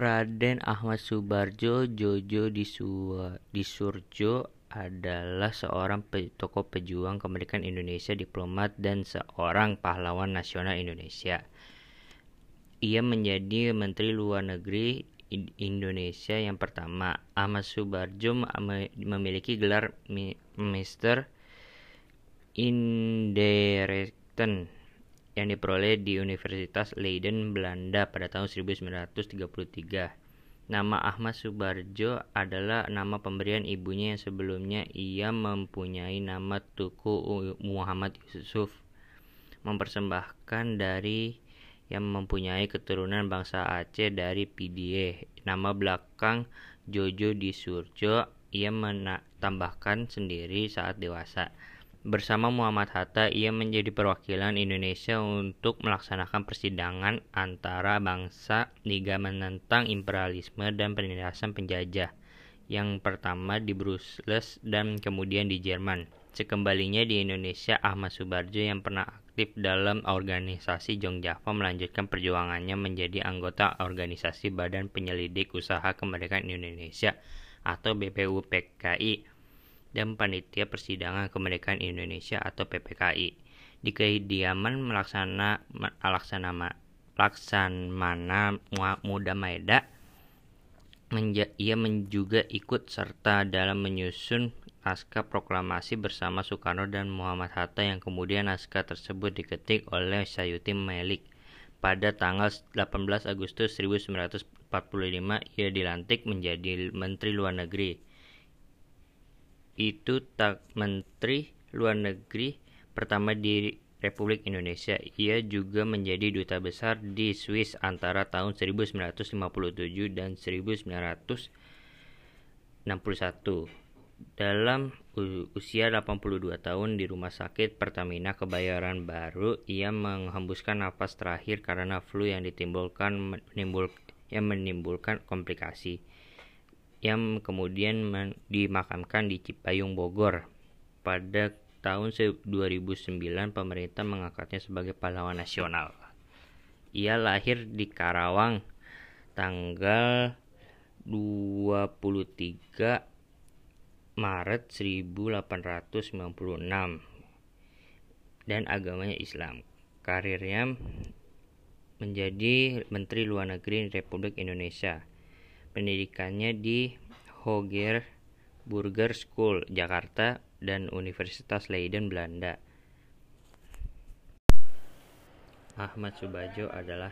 Raden Ahmad Subardjo Jojo Disurjo adalah seorang tokoh pejuang kemerdekaan Indonesia, diplomat, dan seorang pahlawan nasional Indonesia. Ia menjadi Menteri Luar Negeri Indonesia yang pertama. Ahmad Subardjo memiliki gelar Mister Indereken yang diperoleh di Universitas Leiden, Belanda pada tahun 1933. Nama Ahmad Subarjo adalah nama pemberian ibunya yang sebelumnya ia mempunyai nama Tuku Muhammad Yusuf. Mempersembahkan dari yang mempunyai keturunan bangsa Aceh dari Pidie. Nama belakang Jojo di Surjo ia menambahkan sendiri saat dewasa. Bersama Muhammad Hatta, ia menjadi perwakilan Indonesia untuk melaksanakan persidangan antara bangsa Liga menentang imperialisme dan penindasan penjajah. Yang pertama di Brussels dan kemudian di Jerman. Sekembalinya di Indonesia, Ahmad Subarjo yang pernah aktif dalam organisasi Jong Java melanjutkan perjuangannya menjadi anggota organisasi Badan Penyelidik Usaha Kemerdekaan Indonesia atau BPUPKI dan Panitia Persidangan Kemerdekaan Indonesia atau PPKI. Di kediaman melaksana laksanama Laksamana Muda Maeda menja, ia juga ikut serta dalam menyusun naskah proklamasi bersama Soekarno dan Muhammad Hatta yang kemudian naskah tersebut diketik oleh Sayuti Melik. Pada tanggal 18 Agustus 1945 ia dilantik menjadi Menteri Luar Negeri itu tak Menteri Luar Negeri pertama di Republik Indonesia. Ia juga menjadi duta besar di Swiss antara tahun 1957 dan 1961. Dalam usia 82 tahun di Rumah Sakit Pertamina Kebayoran Baru, ia menghembuskan nafas terakhir karena flu yang ditimbulkan menimbul, yang menimbulkan komplikasi yang kemudian dimakamkan di Cipayung Bogor. Pada tahun 2009 pemerintah mengangkatnya sebagai pahlawan nasional. Ia lahir di Karawang tanggal 23 Maret 1896 dan agamanya Islam. Karirnya menjadi Menteri Luar Negeri Republik Indonesia pendidikannya di Hoger Burger School, Jakarta, dan Universitas Leiden, Belanda. Ahmad Subajo adalah